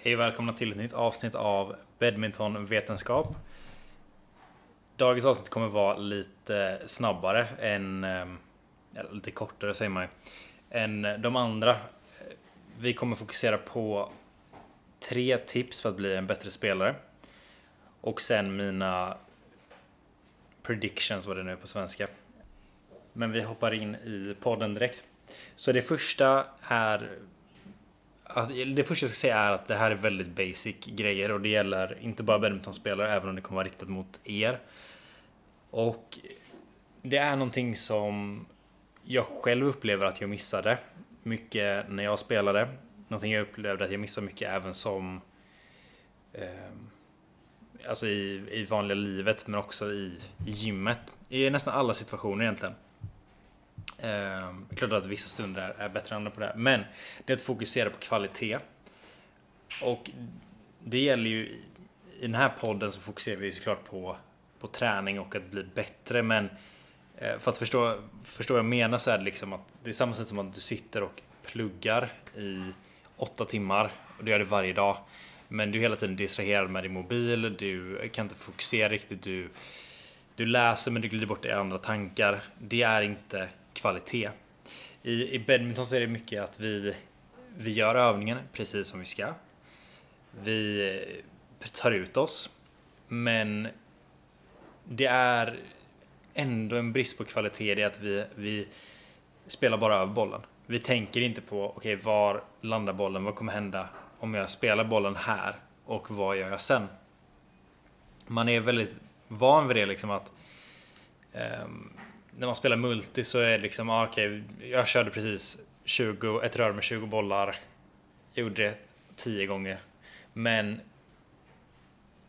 Hej och välkomna till ett nytt avsnitt av Badmintonvetenskap. Dagens avsnitt kommer vara lite snabbare än, ehm, eller lite kortare säger man ju, än de andra. Vi kommer fokusera på tre tips för att bli en bättre spelare. Och sen mina predictions, vad det nu är på svenska. Men vi hoppar in i podden direkt. Så det första är Alltså, det första jag ska säga är att det här är väldigt basic grejer och det gäller inte bara badmintonspelare även om det kommer vara riktat mot er. Och det är någonting som jag själv upplever att jag missade mycket när jag spelade. Någonting jag upplevde att jag missade mycket även som eh, Alltså i, i vanliga livet men också i, i gymmet. I nästan alla situationer egentligen. Eh, klart att vissa stunder är, är bättre än andra på det här. Men det är att fokusera på kvalitet. Och det gäller ju i, i den här podden så fokuserar vi såklart på, på träning och att bli bättre. Men eh, för att förstå, förstå vad jag menar så är det liksom att det är samma sätt som att du sitter och pluggar i åtta timmar och du gör det varje dag. Men du är hela tiden distraherad med din mobil, du kan inte fokusera riktigt, du, du läser men du glider bort i andra tankar. Det är inte kvalitet. I, i badminton så är det mycket att vi, vi gör övningen precis som vi ska. Vi eh, tar ut oss. Men det är ändå en brist på kvalitet det att vi, vi spelar bara över bollen. Vi tänker inte på, okej, okay, var landar bollen? Vad kommer hända om jag spelar bollen här? Och vad gör jag sen? Man är väldigt van vid det liksom att um, när man spelar multi så är det liksom, ah, okej, okay, jag körde precis 20, ett rör med 20 bollar. Jag Gjorde det 10 gånger. Men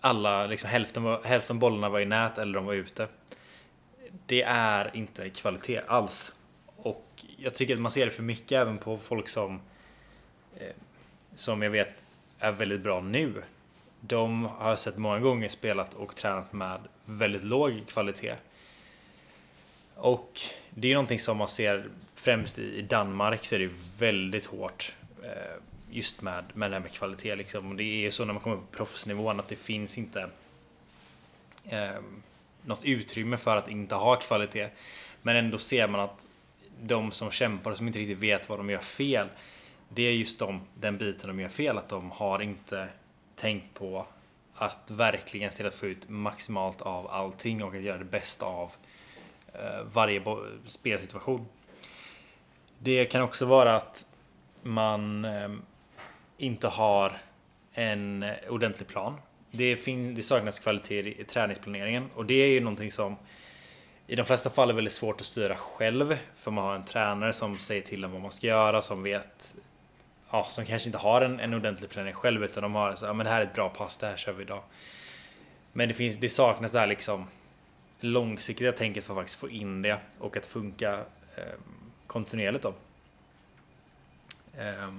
alla, liksom hälften, hälften bollarna var i nät eller de var ute. Det är inte kvalitet alls. Och jag tycker att man ser det för mycket även på folk som eh, som jag vet är väldigt bra nu. De har jag sett många gånger spelat och tränat med väldigt låg kvalitet. Och det är någonting som man ser främst i Danmark så är det väldigt hårt eh, just med, med det här med kvalitet liksom. Och det är ju så när man kommer på proffsnivån att det finns inte eh, något utrymme för att inte ha kvalitet. Men ändå ser man att de som kämpar och som inte riktigt vet vad de gör fel det är just de, den biten de gör fel, att de har inte tänkt på att verkligen se till att få ut maximalt av allting och att göra det bästa av Eh, varje spelsituation. Det kan också vara att man eh, inte har en eh, ordentlig plan. Det, finns, det saknas kvalitet i träningsplaneringen och det är ju någonting som i de flesta fall är väldigt svårt att styra själv för man har en tränare som säger till en vad man ska göra som vet ja, som kanske inte har en, en ordentlig planering själv utan de har så ja men det här är ett bra pass, det här kör vi idag. Men det finns, det saknas där liksom långsiktiga tänket för att faktiskt få in det och att funka eh, kontinuerligt då. Eh,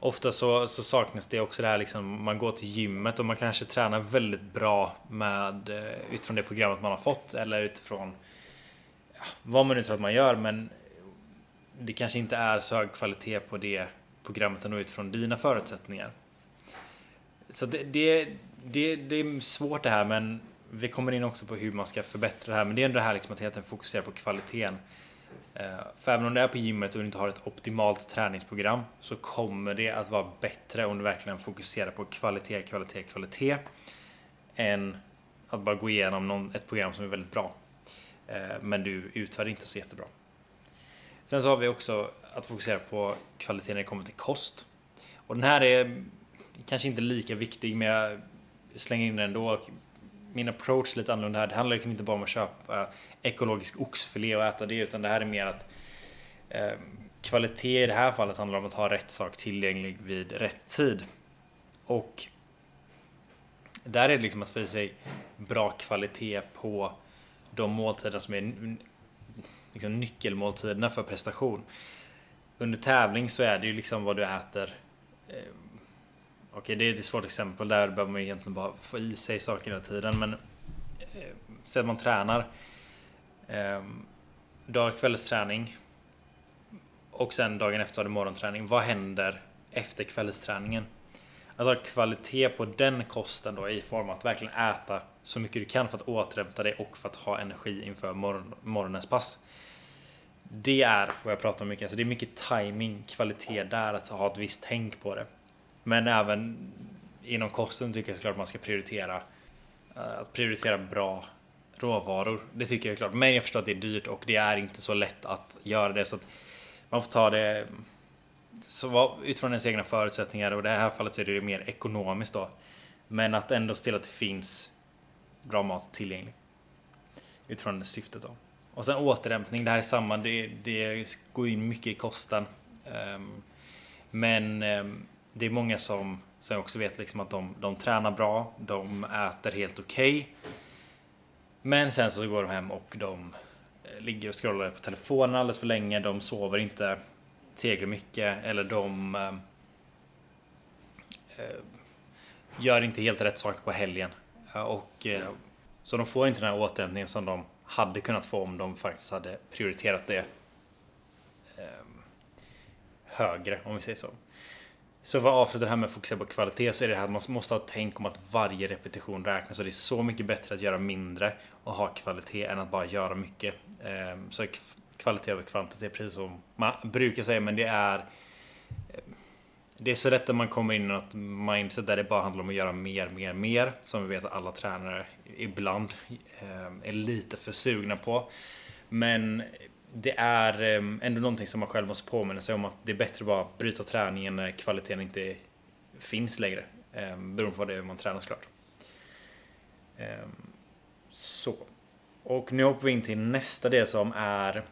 ofta så, så, saknas det också det här liksom, man går till gymmet och man kanske tränar väldigt bra med eh, utifrån det programmet man har fått eller utifrån ja, vad man nu tror att man gör men det kanske inte är så hög kvalitet på det programmet ändå utifrån dina förutsättningar. Så det, det, det, det är svårt det här men vi kommer in också på hur man ska förbättra det här, men det är ändå det här liksom att hela fokusera på kvaliteten. Eh, för även om du är på gymmet och du inte har ett optimalt träningsprogram så kommer det att vara bättre om du verkligen fokuserar på kvalitet, kvalitet, kvalitet än att bara gå igenom någon, ett program som är väldigt bra. Eh, men du utför det inte så jättebra. Sen så har vi också att fokusera på kvalitet när det kommer till kost. Och den här är kanske inte lika viktig men jag slänger in den ändå min approach lite annorlunda här. Det handlar liksom inte bara om att köpa ekologisk oxfilé och äta det utan det här är mer att eh, kvalitet i det här fallet handlar om att ha rätt sak tillgänglig vid rätt tid. Och där är det liksom att få i sig bra kvalitet på de måltider som är liksom nyckelmåltiderna för prestation. Under tävling så är det ju liksom vad du äter eh, Okej, det är ett svårt exempel. Där behöver man egentligen bara få i sig saker hela tiden. Men eh, säg att man tränar. Eh, dag kvällsträning. Och sen dagen efter så har du morgonträning. Vad händer efter kvällsträningen? Alltså kvalitet på den kosten då i form av att verkligen äta så mycket du kan för att återhämta dig och för att ha energi inför morgon, morgonens pass. Det är vad jag pratar om mycket. Alltså det är mycket timing, kvalitet där, att ha ett visst tänk på det. Men även inom kosten tycker jag såklart man ska prioritera eh, att prioritera bra råvaror. Det tycker jag är klart. Men jag förstår att det är dyrt och det är inte så lätt att göra det så att man får ta det så utifrån ens egna förutsättningar och i det här fallet så är det mer ekonomiskt då. Men att ändå se till att det finns bra mat tillgänglig. Utifrån det syftet då. Och sen återhämtning, det här är samma, det, det går in mycket i kosten. Um, men um, det är många som, som jag också vet liksom att de, de tränar bra, de äter helt okej. Okay, men sen så går de hem och de eh, ligger och scrollar på telefonen alldeles för länge, de sover inte tillräckligt mycket eller de eh, eh gör inte helt rätt saker på helgen. Eh, och, eh, så de får inte den här återhämtningen som de hade kunnat få om de faktiskt hade prioriterat det eh, högre, om vi säger så. Så för att avsluta det här med att fokusera på kvalitet så är det här att man måste ha tänk om att varje repetition räknas och det är så mycket bättre att göra mindre och ha kvalitet än att bara göra mycket. Ehm, så kvalitet över kvantitet, precis som man brukar säga, men det är ehm, det är så lätt att man kommer in i något mindset där det bara handlar om att göra mer, mer, mer. Som vi vet att alla tränare ibland ehm, är lite för sugna på. Men det är ehm, ändå någonting som man själv måste påminna sig om att det är bättre att bara bryta träningen när kvaliteten inte finns längre. Ehm, beroende på vad det är man tränar såklart. Ehm, så. Och nu hoppar vi in till nästa del som är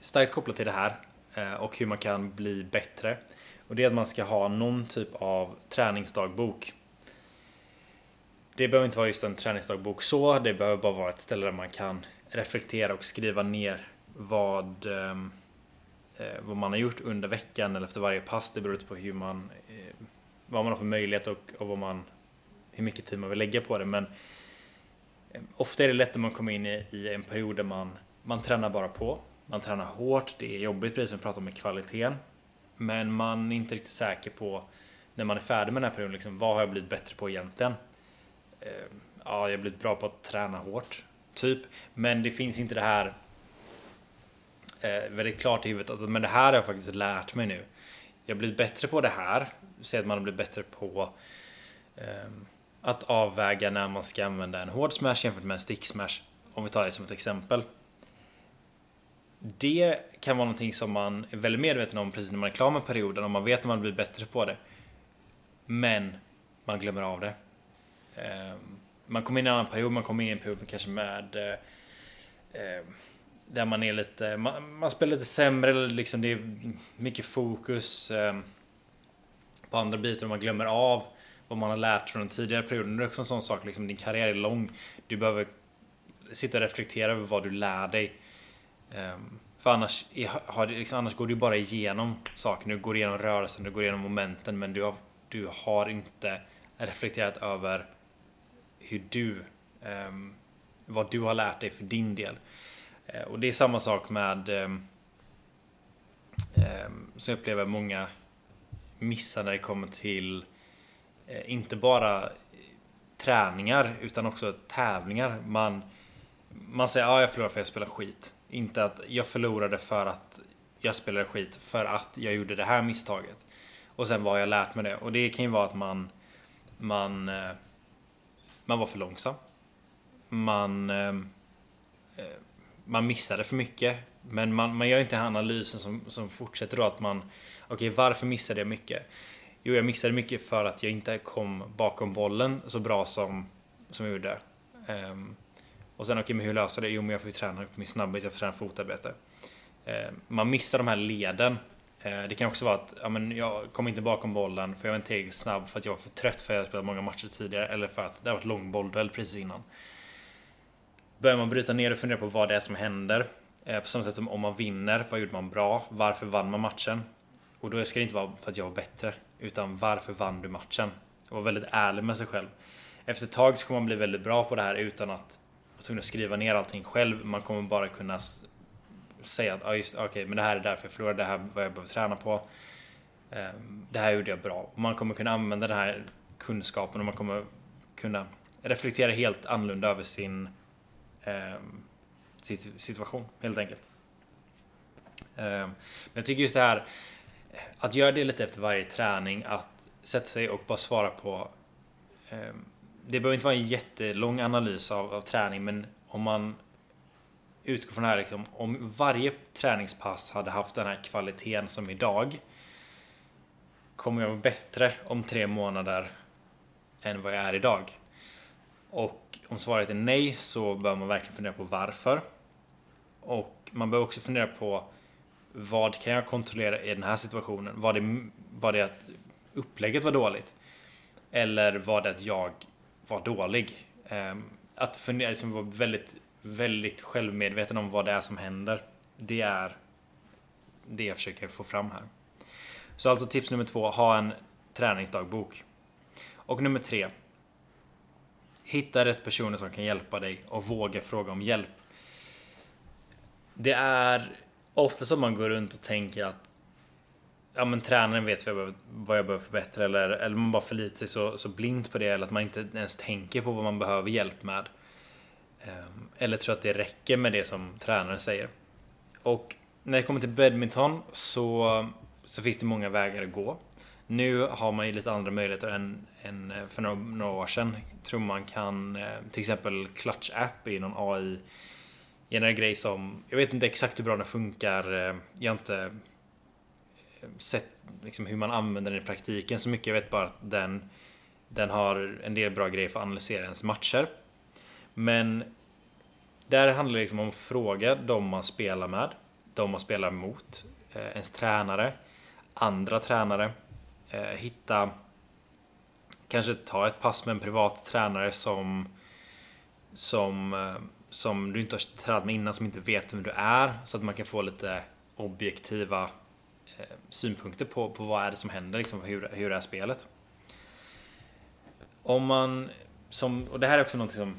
starkt kopplat till det här eh, och hur man kan bli bättre. Och det är att man ska ha någon typ av träningsdagbok. Det behöver inte vara just en träningsdagbok så, det behöver bara vara ett ställe där man kan reflektera och skriva ner vad, ehm, eh, vad man har gjort under veckan eller efter varje pass. Det beror på hur man, eh, vad man har för möjlighet och, och vad man, hur mycket tid man vill lägga på det. Men eh, ofta är det lätt när man kommer in i, i en period där man, man tränar bara på man tränar hårt, det är jobbigt precis som vi pratade om med kvaliteten. Men man är inte riktigt säker på när man är färdig med den här perioden, liksom, vad har jag blivit bättre på egentligen? Eh, ja, jag har blivit bra på att träna hårt, typ. Men det finns inte det här eh, väldigt klart i huvudet. Alltså, men det här har jag faktiskt lärt mig nu. Jag har blivit bättre på det här. Säg att man har blivit bättre på eh, att avväga när man ska använda en hård smash jämfört med en stick smash. Om vi tar det som ett exempel det kan vara någonting som man är väldigt medveten om precis när man är klar med perioden och man vet att man blir bättre på det. Men man glömmer av det. Eh, man kommer in i en annan period, man kommer in i en period kanske med eh, eh där man är lite, man, man spelar lite sämre, eller liksom det är mycket fokus eh, på andra bitar och man glömmer av vad man har lärt från den tidigare perioden. Det är också en sån sak, liksom din karriär är lång. Du behöver sitta och reflektera över vad du lär dig Um, för annars, har liksom, annars går du bara igenom saker. Du går igenom rörelsen, du går igenom momenten men du har, du har inte reflekterat över hur du ehm, vad du har lärt dig för din del. Eh, och det är samma sak med ehm, ehm, som jag upplever många missar när det kommer till eh, inte bara träningar utan också tävlingar. Man, man säger att ah, jag förlorade för att jag spelade skit. Inte att jag förlorade för att jag spelade skit för att jag gjorde det här misstaget. Och sen vad har jag lärt mig det? Och det kan ju vara att man man eh, man var för långsam. Man ehm, eh, man missade för mycket. Men man, man gör inte den analysen som, som fortsätter då att man Okej, okay, varför missade jag mycket? Jo, jag missade mycket för att jag inte kom bakom bollen så bra som, som jag gjorde. Um, och sen, okej, okay, men hur löser det? Jo, men jag får ju träna upp min snabbhet, jag får träna fotarbete. Um, man missar de här leden. Eh, det kan också vara att ja, men jag kom inte bakom bollen för jag var inte tillräckligt snabb för att jag var för trött för att jag spelat många matcher tidigare eller för att det har varit lång bollduell precis innan. Börjar man bryta ner och fundera på vad det är som händer. Eh, på samma sätt som om man vinner, vad gjorde man bra? Varför vann man matchen? Och då ska det inte vara för att jag var bättre, utan varför vann du matchen? Och vara väldigt ärlig med sig själv. Efter ett tag så kommer man bli väldigt bra på det här utan att vara tvungen att skriva ner allting själv. Man kommer bara kunna säga att ah, just, okay, men det här är därför jag förlorade, det här vad jag behöver träna på. Ehm, det här gjorde jag bra. Man kommer kunna använda den här kunskapen och man kommer kunna reflektera helt annorlunda över sin eh, situation helt enkelt. Eh, men jag tycker just det här att göra det lite efter varje träning, att sätta sig och bara svara på eh, det behöver inte vara en jättelång analys av, av träning, men om man utgår från det här, liksom, om varje träningspass hade haft den här kvaliteten som idag, kommer jag vara bättre om tre månader än vad jag är idag? Och om svaret är nej så bör man verkligen fundera på varför. Och man bör också fundera på vad kan jag kontrollera i den här situationen? Var det, var det att upplägget var dåligt? Eller var det att jag var dålig? Ehm, att fundera, liksom vara väldigt, väldigt självmedveten om vad det är som händer. Det är det jag försöker få fram här. Så alltså tips nummer två, ha en träningsdagbok. Och nummer tre, hitta rätt personer som kan hjälpa dig och våga fråga om hjälp. Det är ofta som man går runt och tänker att ja, men tränaren vet vad jag behöver, vad jag behöver förbättra eller, eller man bara förlitar sig så, så blint på det eller att man inte ens tänker på vad man behöver hjälp med. Ehm, eller tror att det räcker med det som tränaren säger. Och när det kommer till badminton så, så finns det många vägar att gå. Nu har man ju lite andra möjligheter än, än eh, för några, några år sedan. Jag tror man kan eh, till exempel Clutch App i någon AI generell grej som jag vet inte exakt hur bra den funkar. Eh, jag har inte sett liksom hur man använder den i praktiken så mycket. Jag vet bara att den, den har en del bra grejer för att analysera ens matcher. Men där handlar det liksom om att fråga de man spelar med, de man spelar mot, eh, ens tränare, andra tränare eh, hitta Kanske ta ett pass med en privat tränare som Som eh, Som du inte har tränat med innan, som inte vet vem du är. Så att man kan få lite objektiva synpunkter på, på vad är det som händer, liksom, hur, hur är spelet. Om man, som, och det här är också något som,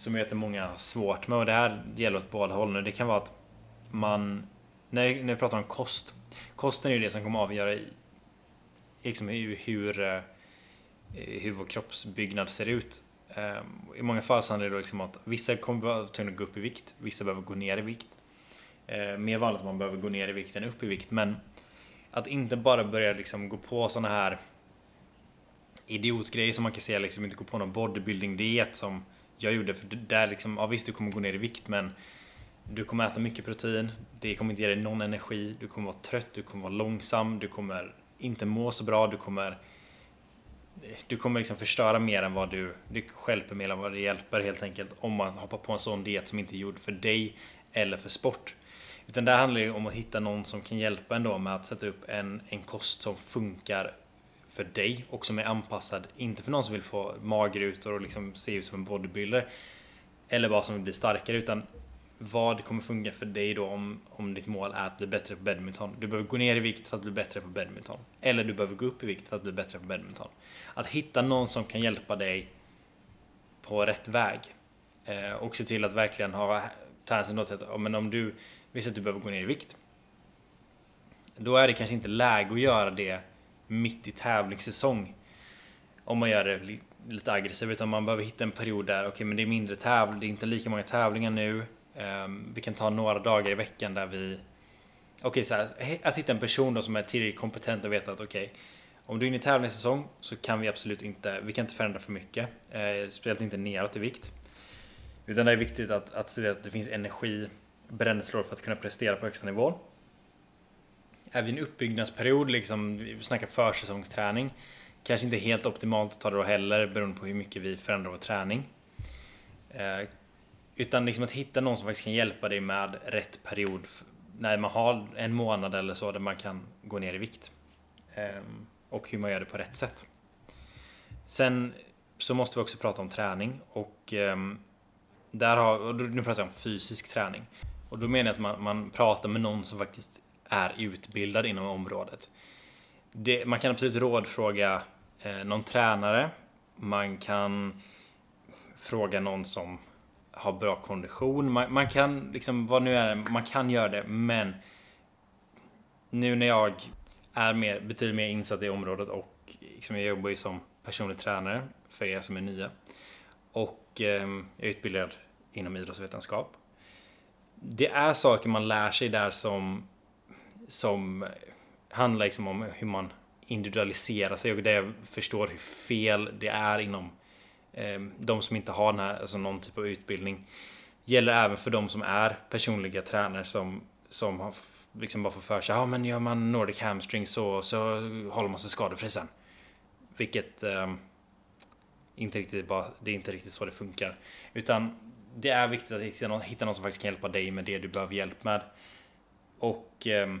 som jag vet att många har svårt med och det här gäller åt båda håll nu, Det kan vara att man, när, när vi pratar om kost, kosten är ju det som kommer avgöra liksom hur, hur, hur vår kroppsbyggnad ser ut. Eh, I många fall så handlar det då liksom att vissa kommer vara tvungna att gå upp i vikt, vissa behöver gå ner i vikt. Eh, mer vanligt att man behöver gå ner i vikt än upp i vikt, men att inte bara börja liksom gå på såna här idiotgrejer som man kan säga, liksom inte gå på någon bodybuilding-diet som jag gjorde. För där liksom, ja visst du kommer gå ner i vikt men du kommer äta mycket protein, det kommer inte ge dig någon energi, du kommer vara trött, du kommer vara långsam, du kommer inte må så bra, du kommer du kommer liksom förstöra mer än vad du, du skälper mer än vad det hjälper helt enkelt om man hoppar på en sån diet som inte är gjord för dig eller för sport. Utan det handlar ju om att hitta någon som kan hjälpa ändå med att sätta upp en, en kost som funkar för dig och som är anpassad, inte för någon som vill få magrutor och liksom se ut som en bodybuilder eller bara som vill bli starkare utan vad kommer funka för dig då om, om ditt mål är att bli bättre på badminton? Du behöver gå ner i vikt för att bli bättre på badminton. Eller du behöver gå upp i vikt för att bli bättre på badminton. Att hitta någon som kan hjälpa dig på rätt väg. Eh, och se till att verkligen ha ta hänsyn till att men om du visst att du behöver gå ner i vikt. Då är det kanske inte läge att göra det mitt i tävlingssäsong. Om man gör det lite aggressivt. Utan man behöver hitta en period där, okej okay, men det är mindre tävling, det är inte lika många tävlingar nu. Um, vi kan ta några dagar i veckan där vi... Okej, okay, att hitta en person då som är tillräckligt kompetent och veta att okej, okay, om du är inne i tävlingssäsong så kan vi absolut inte, vi kan inte förändra för mycket. Eh, speciellt inte neråt i vikt. Utan det är viktigt att, att se att det finns energi, bränsle för att kunna prestera på högsta nivå. Är vi i en uppbyggnadsperiod, liksom, vi snackar försäsongsträning, kanske inte helt optimalt att ta det då heller beroende på hur mycket vi förändrar vår träning. Eh, utan liksom att hitta någon som faktiskt kan hjälpa dig med rätt period när man har en månad eller så där man kan gå ner i vikt. Eh, och hur man gör det på rätt sätt. Sen så måste vi också prata om träning och eh, där har, och nu pratar jag om fysisk träning. Och då menar jag att man, man pratar med någon som faktiskt är utbildad inom området. Det, man kan absolut rådfråga eh, någon tränare. Man kan fråga någon som har bra kondition. Man, man, kan liksom, vad nu är det, man kan göra det, men nu när jag är mer, betydligt mer insatt i området och liksom jag jobbar ju som personlig tränare för er som är nya. Och eh, jag är utbildad inom idrottsvetenskap. Det är saker man lär sig där som, som handlar liksom om hur man individualiserar sig och det jag förstår hur fel det är inom eh, de som inte har den här, alltså någon typ av utbildning. Gäller även för de som är personliga tränare som, som har liksom bara får för sig, ja men gör man Nordic hamstring så, så håller man sig skadefri sen. Vilket eh, inte riktigt bara, det är inte riktigt så det funkar. Utan det är viktigt att hitta någon, hitta någon som faktiskt kan hjälpa dig med det du behöver hjälp med. Och eh,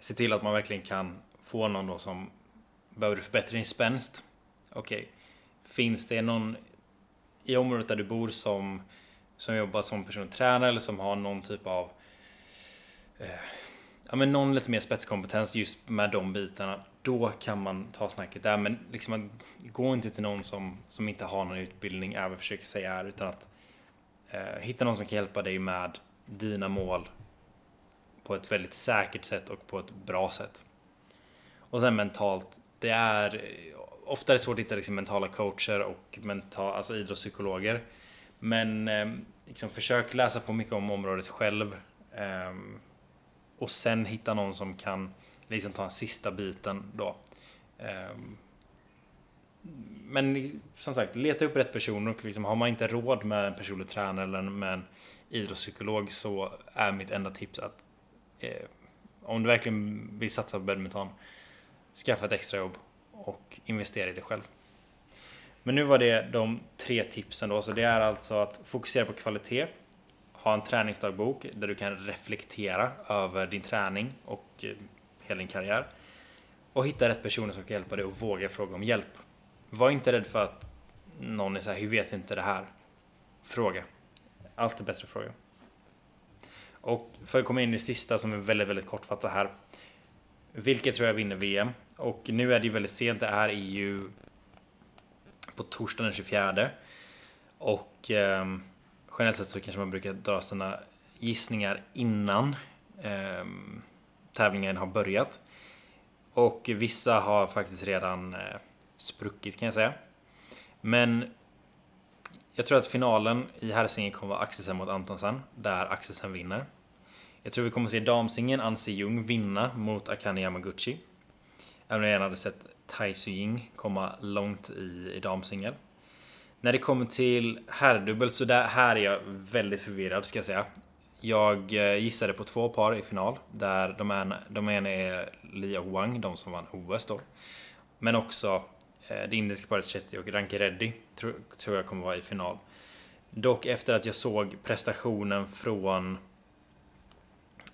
se till att man verkligen kan få någon då som behöver förbättra din spänst. Okej, okay. finns det någon i området där du bor som, som jobbar som personlig tränare eller som har någon typ av eh, ja, men någon lite mer spetskompetens just med de bitarna. Då kan man ta snacket där. Men liksom, gå inte till någon som, som inte har någon utbildning, även försöker säga är, utan att eh, hitta någon som kan hjälpa dig med dina mål på ett väldigt säkert sätt och på ett bra sätt. Och sen mentalt, det är ofta är det svårt att hitta liksom mentala coacher och mental, alltså idrottspsykologer. Men eh, liksom försök läsa på mycket om området själv. Eh, och sen hitta någon som kan liksom ta den sista biten då. Ehm, men som sagt, leta upp rätt personer och liksom, har man inte råd med en personlig tränare eller med en idrottspsykolog så är mitt enda tips att eh, om du verkligen vill satsa på badminton, skaffa ett extrajobb och investera i dig själv. Men nu var det de tre tipsen då, så det är alltså att fokusera på kvalitet, ha en träningsdagbok där du kan reflektera över din träning och eh, hela din karriär. Och hitta rätt personer som kan hjälpa dig och våga fråga om hjälp. Var inte rädd för att någon är såhär, hur vet inte det här? Fråga. Allt är bättre att fråga. Och för att komma in i det sista som är väldigt, väldigt kortfattat här. Vilket tror jag vinner VM? Och nu är det ju väldigt sent, det här är ju på torsdagen den 24. Och eh, generellt sett så kanske man brukar dra sina gissningar innan eh, tävlingen har börjat. Och vissa har faktiskt redan eh, spruckit kan jag säga. Men jag tror att finalen i herrsingel kommer vara Axelsen mot Antonsen, där Axelsen vinner. Jag tror vi kommer se damsingen Anse Jung vinna mot Akane Yamaguchi. Även om jag gärna hade sett Tai Ying komma långt i, i damsingel. När det kommer till herrdubbel så där, här är jag väldigt förvirrad ska jag säga. Jag eh, gissade på två par i final där de, ena, de ena är Li och Wang, de som vann OS då. Men också Eh, det indiska paret Chetty och Ranki Reddy tror, tror jag kommer vara i final. Dock efter att jag såg prestationen från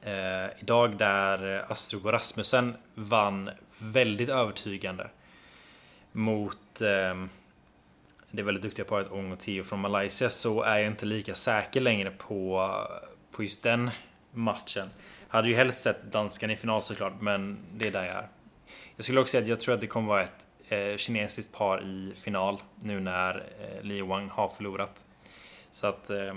eh, idag där Astrup och Rasmussen vann väldigt övertygande mot eh, det väldigt duktiga paret Ong och Tio från Malaysia så är jag inte lika säker längre på, på just den matchen. Hade ju helst sett danskan i final såklart, men det är där jag är. Jag skulle också säga att jag tror att det kommer vara ett eh, kinesiskt par i final nu när eh, Li Wang har förlorat. Så att eh,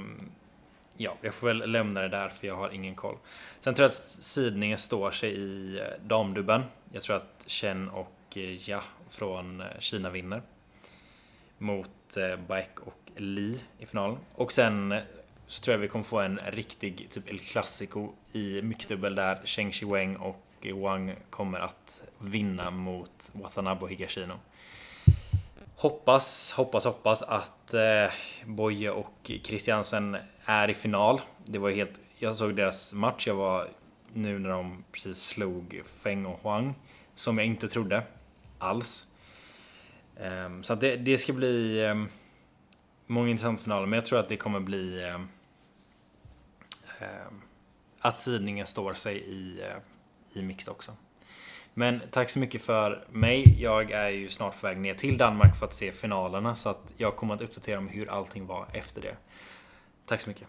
ja, jag får väl lämna det där för jag har ingen koll. Sen tror jag att sidningen står sig i eh, damdubben. Jag tror att Chen och eh, Ja från eh, Kina vinner. Mot Baek och Li i finalen. Och sen så tror jag vi kommer få en riktig typ El Clasico i mixdubbel där Cheng Shiweng och Wang kommer att vinna mot Watanabe och Higashino. Hoppas, hoppas, hoppas att eh, Boye och Christiansen är i final. Det var helt... Jag såg deras match. Jag var nu när de precis slog Feng och Huang. Som jag inte trodde alls. Eh, så det, det, ska bli eh, många intressanta finaler. Men jag tror att det kommer bli Eh, att sidningen står sig i, eh, i mixed också. Men tack så mycket för mig. Jag är ju snart på väg ner till Danmark för att se finalerna så att jag kommer att uppdatera om hur allting var efter det. Tack så mycket.